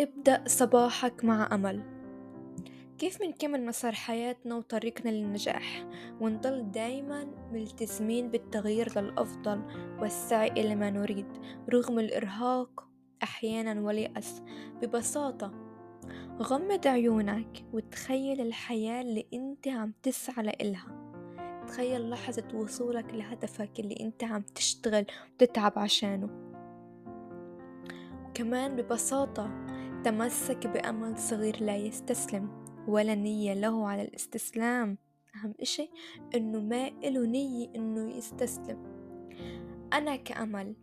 ابدأ صباحك مع أمل. كيف منكمل مسار حياتنا وطريقنا للنجاح؟ ونضل دايما ملتزمين بالتغيير للأفضل والسعي إلى ما نريد رغم الإرهاق أحيانا واليأس. ببساطة غمض عيونك وتخيل الحياة اللي أنت عم تسعى لإلها. تخيل لحظة وصولك لهدفك اللي أنت عم تشتغل وتتعب عشانه. كمان ببساطة تمسك بأمل صغير لا يستسلم ولا نية له على الاستسلام. أهم إشي إنه ما إله نية إنه يستسلم. أنا كأمل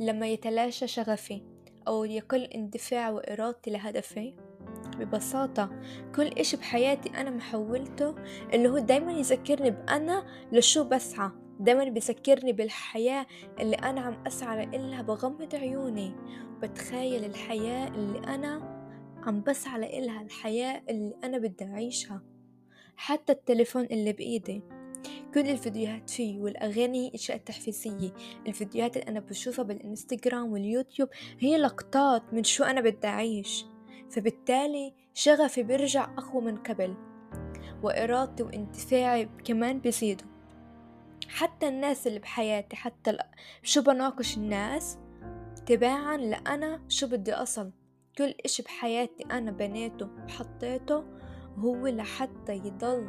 لما يتلاشى شغفي أو يقل اندفاع وإرادتي لهدفي ببساطة كل إشي بحياتي أنا محولته اللي هو دايما يذكرني بأنا لشو بسعى. دايما بيذكرني بالحياة اللي أنا عم أسعى لإلها بغمض عيوني بتخيل الحياة اللي أنا عم بسعى لإلها الحياة اللي أنا بدي أعيشها. حتى التليفون اللي بإيدي كل الفيديوهات فيه والأغاني أشياء تحفيزية الفيديوهات اللي أنا بشوفها بالإنستغرام واليوتيوب هي لقطات من شو أنا بدي أعيش. فبالتالي شغفي بيرجع أقوى من قبل وإرادتي واندفاعي كمان بيزيدوا. حتى الناس اللي بحياتي حتى شو بناقش الناس؟ تباعا لأنا شو بدي أصل. كل إشي بحياتي أنا بنيته وحطيته هو لحتى يضل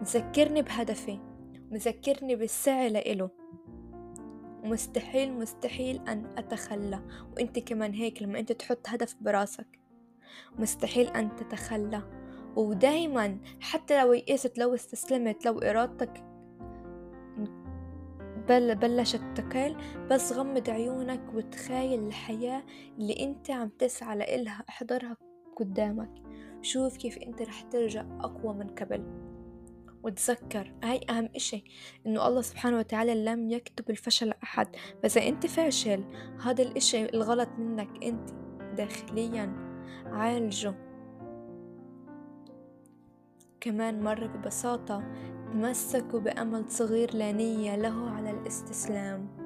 مذكرني بهدفي مذكرني بالسعي لإله. مستحيل مستحيل أن أتخلى. وإنت كمان هيك لما أنت تحط هدف براسك. مستحيل أن تتخلى. ودايما حتى لو يئست لو استسلمت لو إرادتك بل بلشت تقل بس غمض عيونك وتخيل الحياة اللي أنت عم تسعى لإلها احضرها قدامك. شوف كيف أنت رح ترجع أقوى من قبل. وتذكر هاي أهم إشي إنه الله سبحانه وتعالى لم يكتب الفشل لأحد. فإذا أنت فاشل هذا الإشي الغلط منك أنت داخليا. عالجه. كمان مرة ببساطة تمسكوا بأمل صغير لا نية له على الاستسلام.